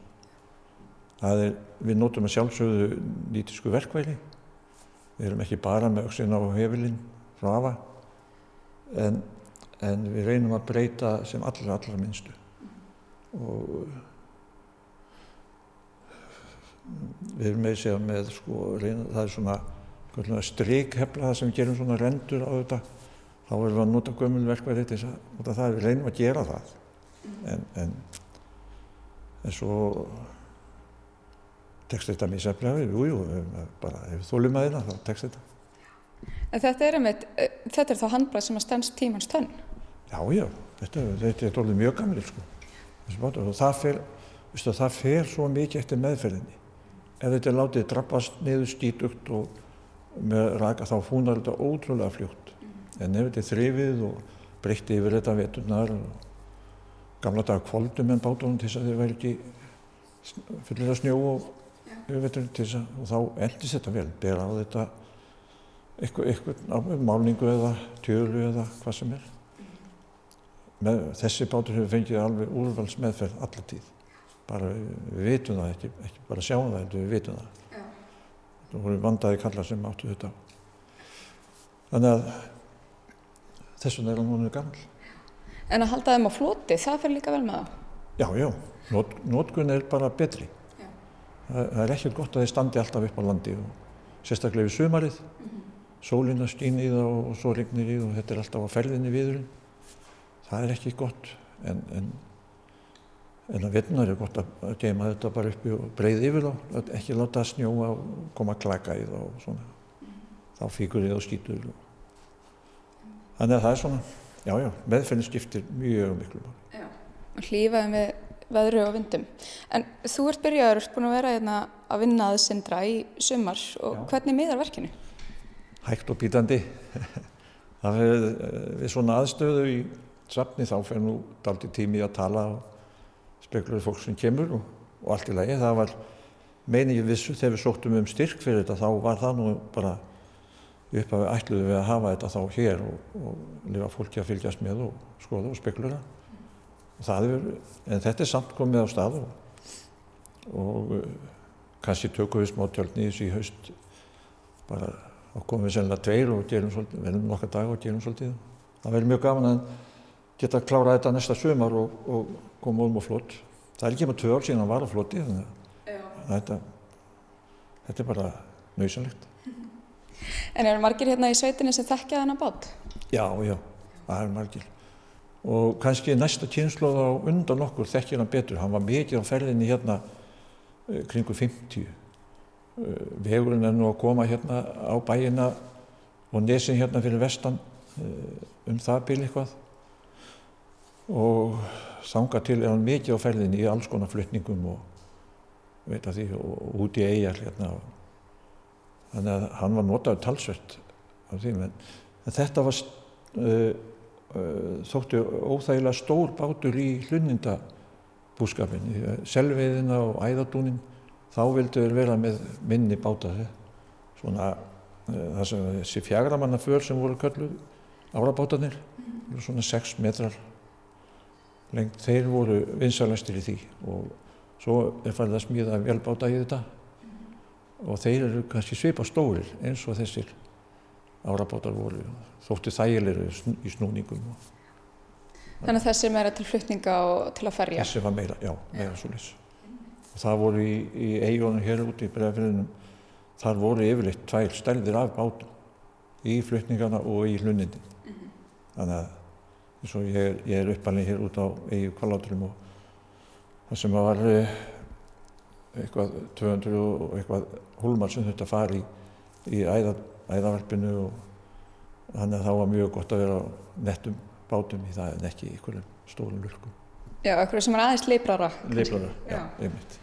Það er, við notum að sjálfsögðu nýtisku verkvæli, við erum ekki bara með auksin á hefilinn frá afa, en, en við reynum að breyta sem allra allra minnstu. Og við erum með segja með sko, reyna, það er svona strykhefla það sem gerum svona rendur á þetta. Þá erum við að nota gömulverkværi til þess að það. Við reynum að gera það. En, en, en svo tekst þetta mísaflega við, jújú, bara ef þú að þeirra þá tekst þetta En þetta er, einmitt, þetta er þá handbrað sem að stendst tímans tönn? Já, já, þetta, þetta er dólið mjög gamlir sko. Það fer, viðstu, það fer svo mikið eftir meðferðinni. Ef þetta er látið drabbast niður skítugt og með raka þá fúnar þetta ótrúlega fljótt. En ef þetta er þrifið og breytti yfir þetta veturnar og gamla dag kvóldum en bátunum til þess að þið væri ekki fyllir að snjó og yfir veturinn til þess að og þá eldist þetta vel, bera á þetta eitthvað, eitthvað málningu eða tjölu eða hvað sem er með, þessi bátur hefur fengið alveg úrvals meðferð allir tíð bara við vitum það ekki, ekki bara sjáum það, við vitum það Já. það voru vandaði kallar sem áttu þetta þannig að þess vegna er hann núna gammal En að halda þeim á floti, það fyrir líka vel með það? Já, já, Not, notgun er bara betri já. það, það er ekkert gott að þeir standi alltaf upp á landi og sérstaklega við sumarið mm -hmm. Sólina skýn í það og, svo regnir í það og þetta er alltaf á ferðinni viðurinn. Það er ekki gott en, en en að vinnar er gott að geima þetta bara uppi og breyði yfir þá ekki láta snjóa og koma að klaka í þá og svona. Þá fíkur þið og skýtur þannig að það er svona já já, meðferðin skiptir mjög miklu Já, og hlýfaði með veðru og vindum. En þú ert byrjaður, búin að vera hérna að vinna að sindra í sumar og já. hvernig miðar verkinu? Hægt og bítandi það fyrir við svona aðstöðu í safni þá fyrir nú daldi tími að tala og spekluður fólk sem kemur og, og allt í lagi. Það var meiningið vissu þegar við sóttum um styrk fyrir þetta þá var það nú bara upp að við ætluðum við að hafa þetta þá hér og, og lifa fólki að fylgjast með og skoða og speklura. Og það er, en þetta er samt komið á stað og, og uh, kannski tökum við smá tjálni í haust bara og komum við sennilega tveir og gerum svolítið, verðum nokkar dag og gerum svolítið. Það verður mjög gaman að geta að klára þetta næsta sömar og, og koma um og flott. Það er ekki með tvö ár síðan að vara flotti þannig að þetta, þetta er bara nöysanlegt. En eru margir hérna í sveitinni sem þekkja þennan bát? Já, já, það er margir. Og kannski næsta kynsloð á undan okkur þekkir hann betur. Hann var mikið á ferðinni hérna uh, kringu 50. Uh, vegurinn er nú að koma hérna á bæina og nesin hérna fyrir vestan uh, um það bíl eitthvað. Og þanga til er hann mikið á ferðinni í alls konar flytningum og veit að því og út í eigjar hérna. Þannig að hann var notaður talsvert af því en, en þetta var uh, uh, þóttu óþægilega stór bátur í hlunindabúskapin selveiðina og æðadúnin þá vildu þeir vera með minni báta svona sem þessi fjagramanna sem voru kölluð árabátanir svona 6 metrar lengt, þeir voru vinsalastir í því. Og svo er farið að smíða velbáta í þetta. Og þeir eru kannski svipa stórir eins og þessir árabátar voru. Þóttu þægilegri í snúningum Þannig að þessi meira til flutninga og til að ferja? Þessi var meira, já, meira svo lis og það voru í, í eigunum hér út í bregðarfyrðinum þar voru yfirleitt tvær stærðir af bátum í flutningana og í hlunindi mm -hmm. þannig að eins og ég er, ég er uppalinn hér út á eigið kvalláturum og það sem var eh, eitthvað 200 og eitthvað húlmar sem þetta fari í, í æða, æðavarpinu og, Þannig að það var mjög gott að vera á nettum bátum í það en ekki í einhverjum stórum lurkum. Já, eitthvað sem er aðeins leiprara. Leiflara, já, Já. einmitt.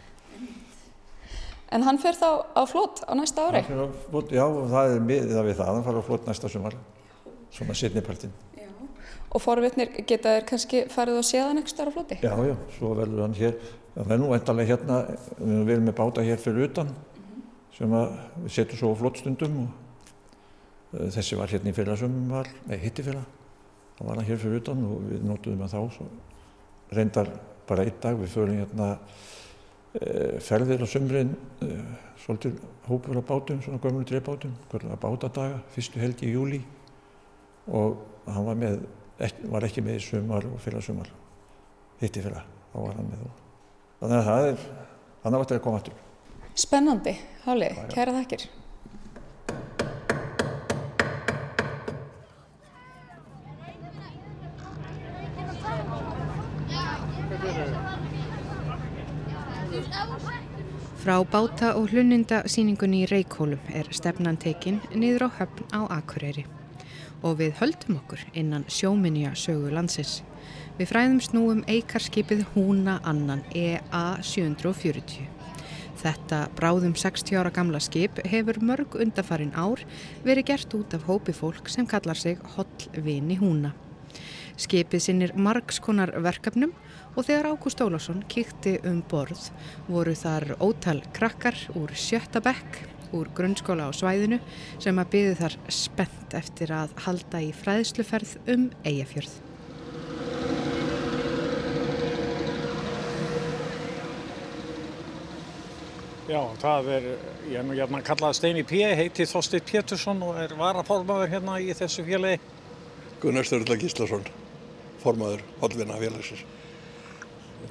En hann fer þá á flót á næsta ári. Á flot- Já, það er miðað við það, hann fara á flott næsta sumar, svona setnipartin. Og forvitnir geta þeir kannski farið og séð hann eitthvað á flóti. Já, já, svo verður hann hér, það verður nú endalega hérna, við erum með báta hér fyrir utan, sem að við setjum svo á flottstundum og uh, þessi var hérna í fyrra sem var, nei, hitti fyrra, þá var hann hér fyrir utan og við notuðum að þá, svo reyndar bara einn dag, við förum hérna uh, ferðir á sumrin, uh, svolítið hópur af bátum, svona gömur dreifbátum, hvernig bátadaga, fyrstu helgi í júli og hann var með, ekki, var ekki með í sumar og fyrra sumar, hitti fyrra, þá var hann með og þannig að það er, hann á eftir að koma aftur. Spennandi, Háli, kæra þakkir. Frá báta og hlunninda síningunni í Reykjólum er stefnan tekin niður á höfn á Akureyri og við höldum okkur innan sjóminja sögu landsins. Við fræðumst nú um eikarskipið Húna annan EA 740. Þetta bráðum 60 ára gamla skip hefur mörg undafarin ár verið gert út af hópi fólk sem kallar sig Hollvini Húna. Skipið sinnir margskonar verkefnum og þegar Ágúst Ólafsson kíkti um borð voru þar ótal krakkar úr sjötta bekk úr grunnskóla á svæðinu sem að byðu þar spennt eftir að halda í fræðsluferð um Eyjafjörð. Já, það er, ég er nú hérna kallað Steini P. heiti Þorstein Pétursson og er varaformaður hérna í þessu félagi. Gunnar Sturla Gíslason, formaður Hollvinna félagsins.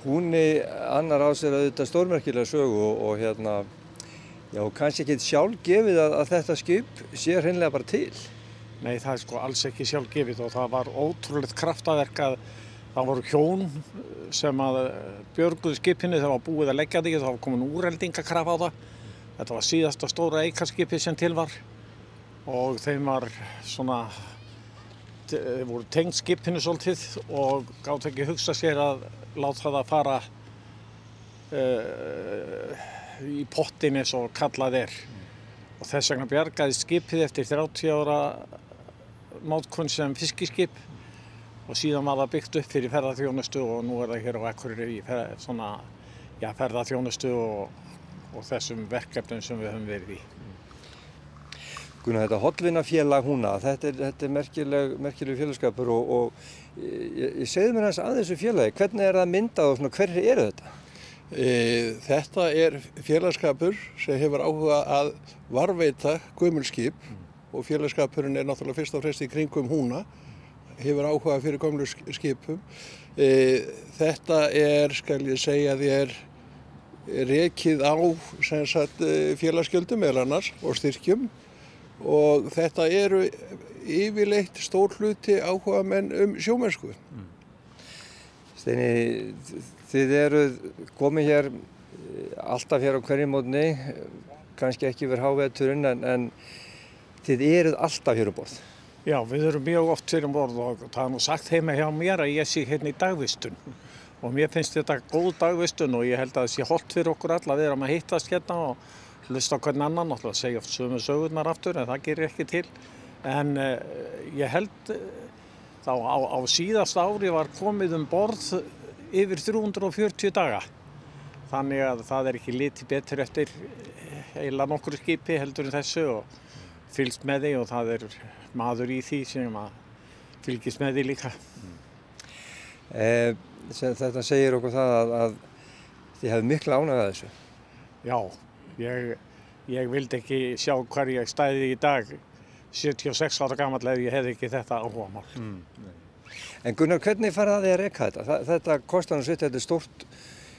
Hún annar á sér auðvitað stórmerkilega sögu og, og hérna, já, kannski ekki sjálf gefið að, að þetta skip sé hreinlega bara til. Nei, það er sko alls ekki sjálfgefið og það var ótrúlegt kraftaverk að það voru hjón sem að björguðu skipinu þegar var búið að leggja því það var komin úreldingakraf á það. Þetta var síðasta stóra eikarskipi sem til var og þeim var svona, voru tengt skipinu svolítið og gátt ekki hugsa sér að láta það að fara uh, í pottin eins og kallað er. Og þess vegna bjargaði skipið eftir 30 ára mátkun sem fiskiskip og síðan var það byggt upp fyrir ferðarþjónustu og nú er það hér á Akureyri í fer, svona, já, ferðarþjónustu og, og þessum verkefnum sem við höfum verið í. Gunnar, þetta hollvinafélag húna, þetta er, þetta er merkileg, merkileg félagskapur og, og ég, ég segði mér hans að þessu félagi, hvernig er það myndað og hverju eru þetta? E, þetta er félagskapur sem hefur áhuga að varveita gömulskip og félagskapurinn er náttúrulega fyrst og fremst í kringum húna, hefur áhuga fyrir gömlu sk- skipum. E, þetta er, skal ég segja, þér rekið á eh, félagsgjöldum eða annars og styrkjum og þetta eru yfirleitt stór hluti áhuga menn um sjómennsku. Steini, þið eruð komið hér eh, alltaf hér á hverjum mótni, kannski ekki verið háveturinn en, en þið eruð alltaf hér um borð. Já, við erum mjög oft fyrir um borð og það er nú sagt heima hjá mér að ég sé hérna í dagvistun og mér finnst þetta góð dagvistun og ég held að það sé holdt fyrir okkur alla að við erum að hittast hérna og hlusta á hvern annan, náttúrulega segja oft sömu sögurnar aftur en það gerir ekki til en uh, ég held uh, þá á, á síðast ári var komið um borð yfir 340 daga þannig að það er ekki litið betur eftir heila nokkur skipi heldur en þessu og fylgst með því og það er maður í því sem að fylgist með því líka. Eh, sem, þetta segir okkur það að, að þið hefðu mikla ánægða þessu. Já, ég, ég vildi ekki sjá hver ég stæði í dag 76 ára gammal ef ég hefði ekki þetta áhuga mál. En Gunnar, hvernig farið að reyka þetta? Þa, þetta kostar nú sitt, þetta er stórt,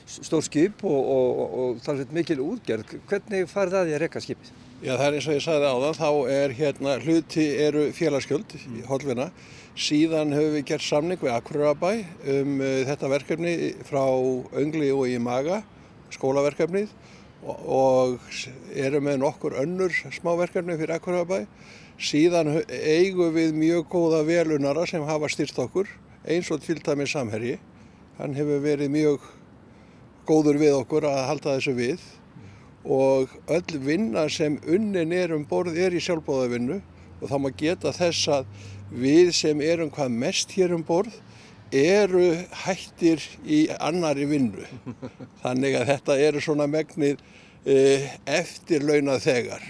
stórt skip og, og, og, og það er mikil útgerð. Hvernig farið að reyka skipið? Já, það er eins og ég sagði áðan, þá er hérna hluti eru félagsgjöld í Holvina. Síðan höfum við gert samning við Akurabæ um uh, þetta verkefni frá Öngli og í Maga, skólaverkefnið og, erum með nokkur önnur smáverkefni fyrir Akurabæ Síðan eigum við mjög góða velunara sem hafa styrst okkur eins og til dæmi samherji. Hann hefur verið mjög góður við okkur að halda þessu við. Og öll vinna sem unnin er um borð er í sjálfbóðavinnu og þá má geta þess að við sem erum hvað mest hér um borð eru hættir í annari vinnu. Þannig að þetta eru svona megnið eh, eftirlaunað þegar.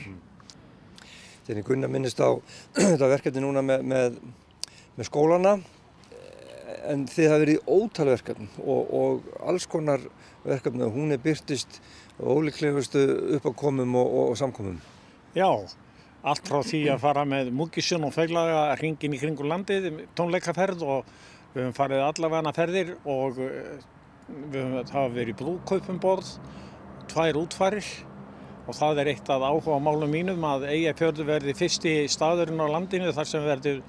Þegar Gunnar minnist á þetta verkefni núna með, með, með skólana en þið hafa verið í ótal verkefni og, og alls konar verkefni og hún er byrtist ólíklegustu uppákomum og, og, og samkomum. Já, allt frá því að fara með múkisjón og feglaga hringin í kringu landið, tónleikaferð og við höfum farið allavegna ferðir og eh, við höfum verið í brúkaupum borð, tvær útfarir. Og það er eitt af áhuga málum mínum að Eyjafjörðu verði fyrsti staðurinn á landinu þar sem verður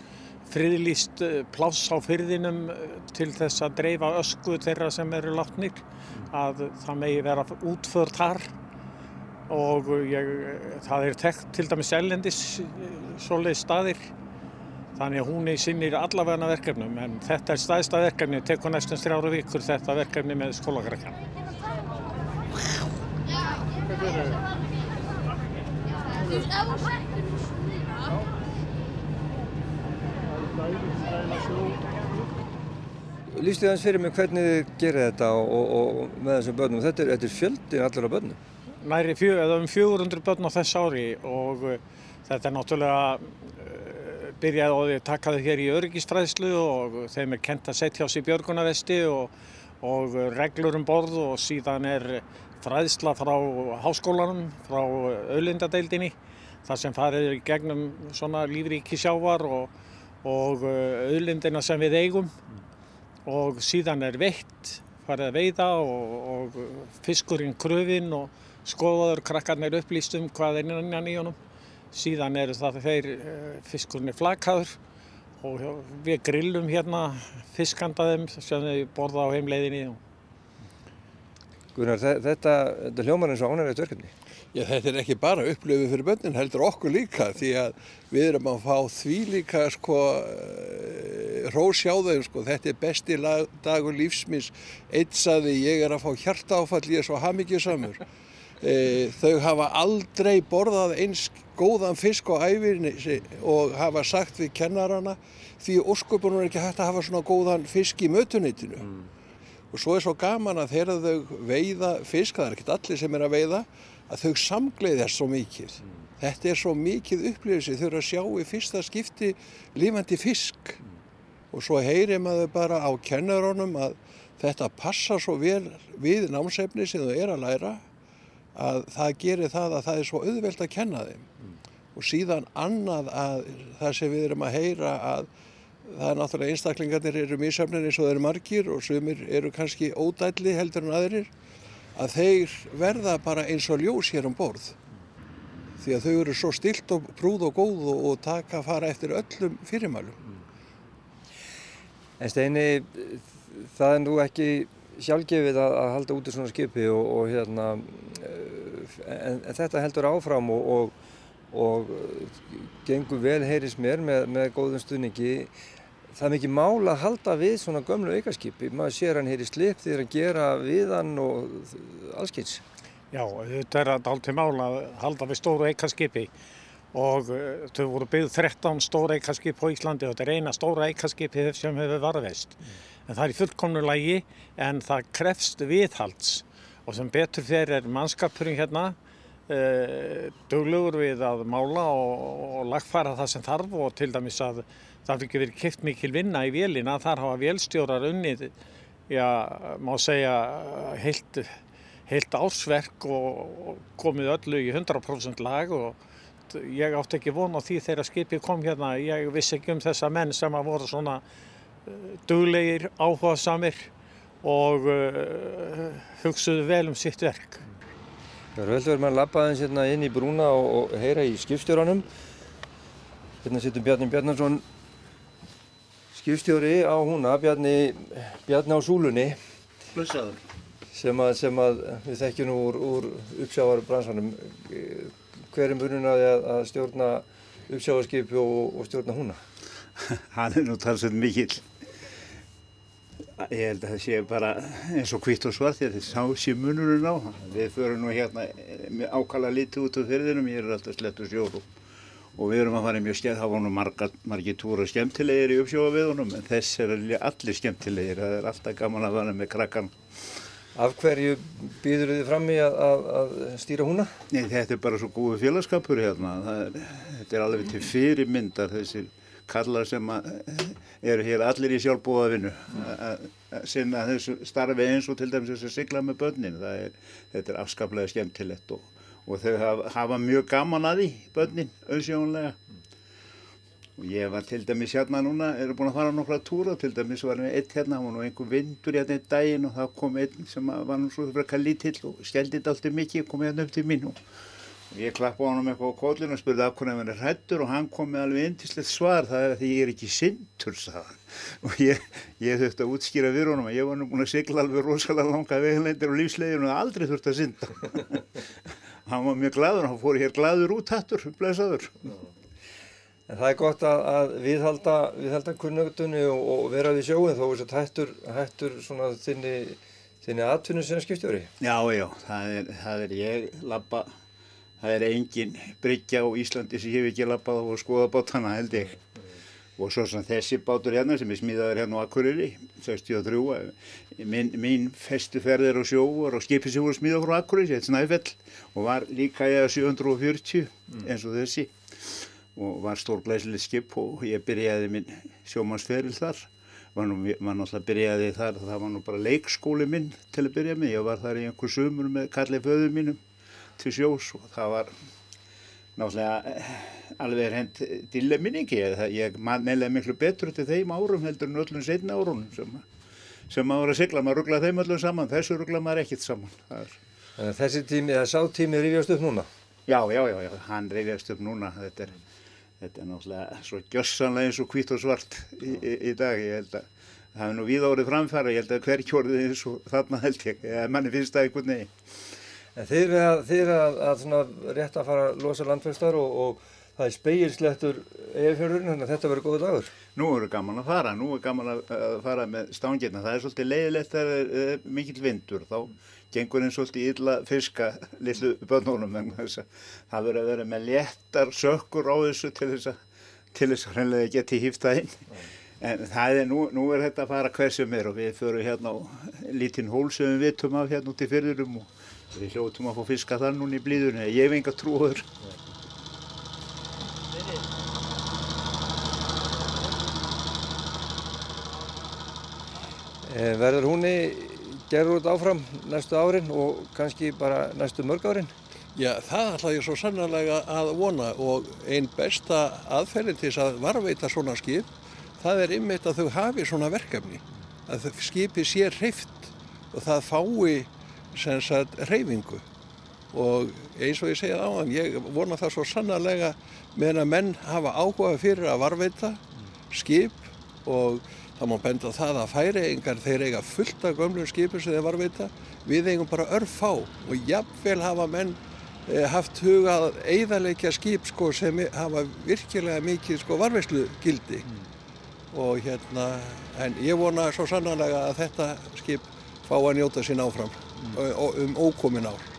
friðlýst eh, pláss á fyrðinum eh, til þess að dreifa ösku þeirra sem eru látnir að það megi vera útför þar. Og ég, það er tekt til dæmis ellendis svoleið staðir þannig að hún er sinnir allavegna verkefnum en þetta er staðista verkefni tekur næstum þrjáru vikur þetta verkefni með skólagrækjan Lýstu þið hans fyrir mig hvernig þið gerir þetta og, og, og með þessum börnum. Þetta er, þetta er fjöldin allar af börnum. Næri fjö, eða um 400 börn á þess ári og uh, þetta er náttúrulega byrjaði á því að taka þau hér í öryggistræðslu og þeim er kent að setja á sig björgunarvesti og, og reglur um borð og síðan er fræðsla frá háskólanum, frá auðlindadeildinni þar sem farið gegnum svona lífríki sjávar og, og auðlindina sem við eigum og síðan er veitt, farið að veiða og, og fiskurinn kröfinn og skoðaður krakkarnir upplýst um hvað er innan í honum. Síðan eru það þeir fiskurinn er flakaður og við grillum hérna fiskandaðum sem við borða á heimleiðinni. Gunnar, þetta, þetta hljómar eins og ánægilegt verkefni. Já, þetta er ekki bara upplöfu fyrir börnin, heldur okkur líka því að við erum að fá því líka sko hrós hjá þau sko, þetta er besti lag, dagur lífsmins, eitt saði ég er að fá hjartaáfall, ég er svo hamingjusamur. E, þau hafa aldrei borðað eins góðan fisk á æfinni og hafa sagt við kennarana því ósköpunum er ekki hægt að hafa svona góðan fisk í mötunitinu. Mm. Og svo er svo gaman að þegar þau veiða fisk, það er ekkert allir sem er að veiða, að þau samgleiðast svo mikið. Mm. Þetta er svo mikið upplifisi, þau eru að sjá í fyrsta skipti lífandi fisk. Mm. Og svo heyrir maður bara á kennarónum að þetta passa svo vel við námsefni sem þau er að læra að það gerir það að það er svo auðvelt að kenna þeim. Og síðan annað að það sem við erum að heyra að það er náttúrulega einstaklingarnir eru mísöfnir eins og þeir eru margir og sumir eru kannski ódælli heldur en aðrir að þeir verða bara eins og ljós hér um borð því að þau eru svo stilt og prúð og góð og, og taka að fara eftir öllum fyrirmælum. En Steini, það er nú ekki sjálfgefið að, að halda út í svona skipi og, og hérna, en, en þetta heldur áfram og, og, og gengur vel heyris mér með, með góðum stuðningi. Það er mikið mál að halda við svona gömlu aukarskipi. Maður sér hann hér í slip því að gera við hann og allskynns. Já, þetta er alltaf mál að halda við stóru aukarskipi og uh, þau voru byggð 13 stóra aukarskip á Íslandi og þetta er eina stóra aukarskipi sem hefur varðveist. En það er í fullkomnu lægi en það krefst viðhalds og sem betur fyrir er mannskapurinn hérna uh, duglugur við að mála og, og lagfæra það sem þarf og til dæmis að það fyrir verið kipt mikil vinna í vélina. Þar hafa vélstjórar unnið, já, má segja, heilt, heilt ársverk og, komið öllu í 100% lag og ég átti ekki von á því þegar skipið kom hérna. Ég vissi ekki um þessa menn sem að voru svona duglegir, áhuga samir og uh, hugsuðu vel um sitt verk. Það er vel verið að lappa aðeins hérna inn í brúna og, og heyra í skipstjóranum. Hérna sittum Bjarni Bjarnarsson, skipstjóri á húna, Bjarni, Bjarni á súlunni. Blessaður. Sem að, sem að við þekkjum nú úr, úr uppsjáarbransanum. Hver er mununa að, að stjórna uppsjáðarskip og, og stjórna húnna? Hann er nú talsveit mikill. Ég held að það sé bara eins og hvitt og svart því að það sá sé munurinn á. Við förum nú hérna með ákala lítið út á fyrðinum, ég er alltaf slettur sjóru og við erum að fara mjög skemmt, það var nú margir túra skemmtilegir í uppsjóða við honum en þess er allir skemmtilegir, það er alltaf gaman að fara með krakkan. Af hverju býður þið fram í að, að, að stýra húnna? Nei, þetta er bara svo góðu félagskapur hérna, er, þetta er alveg til fyrirmyndar þessir kallar sem eru hér allir í sjálfbúða vinnu að sinna þessu starfi eins og til dæmis þessu sigla með börnin, er, þetta er afskaplega skemmtilegt og og þau hafa, hafa mjög gaman að því, börnin, auðsjónlega. Og ég var til dæmis hérna núna, eru búin að fara nokkra túra, til dæmis var við eitt hérna, það var nú einhver vindur hérna einn daginn og það kom einn sem var nú svo frekar lítill og skelldi þetta alltaf mikið, kom hérna upp til mín og ég klappa á hann um eitthvað á kólinu og spurði af hvernig hann er hrættur og hann kom með alveg indislegt svar, það er að því ég er ekki sindur, sagðan. Og ég, ég þurfti að útskýra við honum að ég var nú búin að sigla alveg rosalega langa veginlendir og lífslegin og aldrei þurfti að synda. hann var mjög gladur, hann fór hér gladur út hattur, blæsaður. En það er gott að, að viðhalda, viðhalda kunnugutunni og, og vera við sjóin þó þess að hættur, hættur svona þinni, þinni atvinnum það er, engin bryggja á Íslandi sem ég hef ekki lappað og skoða bátana held ég. Og svo svona þessi bátur hérna sem er smíðaður hérna á Akureyri, 63, minn, minn festu ferðir á sjóur og skipið sem voru smíðað frá Akureyri, þetta er Snæfell og var líka ég að 740 eins og þessi og var stórglæsilegt skip og ég byrjaði minn sjómannsferil þar. Var nú, maður náttúrulega byrjaði þar, það var nú bara leikskóli minn til að byrja með, ég var þar í einhver sumur með kallið föðu mínum til sjós og það var náttúrulega eh, alveg hend dilemminningi. Ég meðlega miklu betur til þeim árum heldur en öllum setna árunum sem, sem maður að sigla. Maður rugglaði þeim öllum saman, þessu rugglaði maður ekkert saman. Þannig að þessi tími, eða sá tími rifjast upp núna? Já, já, já, já hann rifjast upp núna. Þetta er, þetta er náttúrulega svo gjössanlega eins og hvít og svart í, í, í dag. Ég held að það hefur nú við árið framfæra, ég held að hver kjórið eins og þarna held ég. Manni finnst það einhvern veginn. Þið eru að, að, svona rétt að fara að losa landfæstar og, og það er speilslettur eifjörðurinn, þannig að þetta verður góðu dagur. Nú eru gaman að fara, nú er gaman að, fara með stangirna. Það er svolítið leiðilegt þegar það er mikill vindur, þá gengur einn svolítið illa fiska lillu að það verður að vera með léttar sökkur á þessu til þess að, til þess að hreinlega geti hýfta inn. En það er, nú, nú er þetta að fara hversum er og við förum hérna á lítinn hól sem við vitum af hérna út í fyrðurum og Við hljóttum að fá fiska þar núna í blíðunni, ég hef enga trúður. Eh, verður húnni gerður út áfram næstu árin og kannski bara næstu mörg árin? Já, það ætla ég svo sannlega að vona og einn besta aðferðin til þess að varveita svona skip, það er ymmit að þau hafi svona verkefni. Að skipi sé hreift og það fái sagt reyfingu og eins og ég segja á þann, ég vona það svo sannarlega meðan að menn hafa áhuga fyrir að varveita skip og það má benda það að færi engar þeir eiga fullt af gömlum skipur sem þeir varveita við eigum bara örf á og jafnvel hafa menn eh, haft hugað eigðarleikja skip sko, sem hafa virkilega mikið sko, varveislu gildi mm. og hérna en ég vona svo sannarlega að þetta skip fá að njóta sín áfram. Um ókomin ár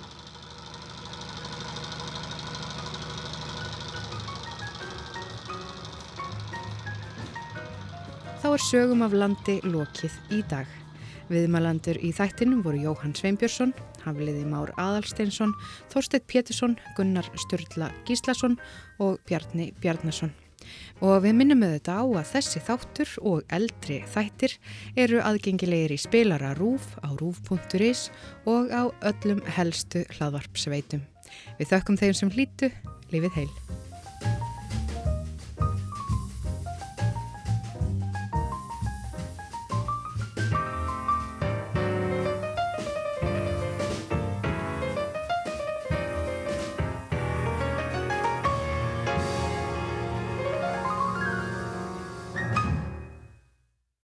Þá er sögum af landi lokið í dag. Viðmalandur í þættinum voru Jóhann Sveinbjörnsson, Hafliði Már Adalsteinsson, Þorstedt Pétursson, Gunnar Sturla Gíslason og Bjarni Bjarnason. Og við minnum þetta á að þessi þáttur og eldri þættir eru aðgengilegir í spilara RÚF á rúf.is og á öllum helstu hlaðvarpsveitum. Við þökkum þeim sem hlýtu, lifið heil.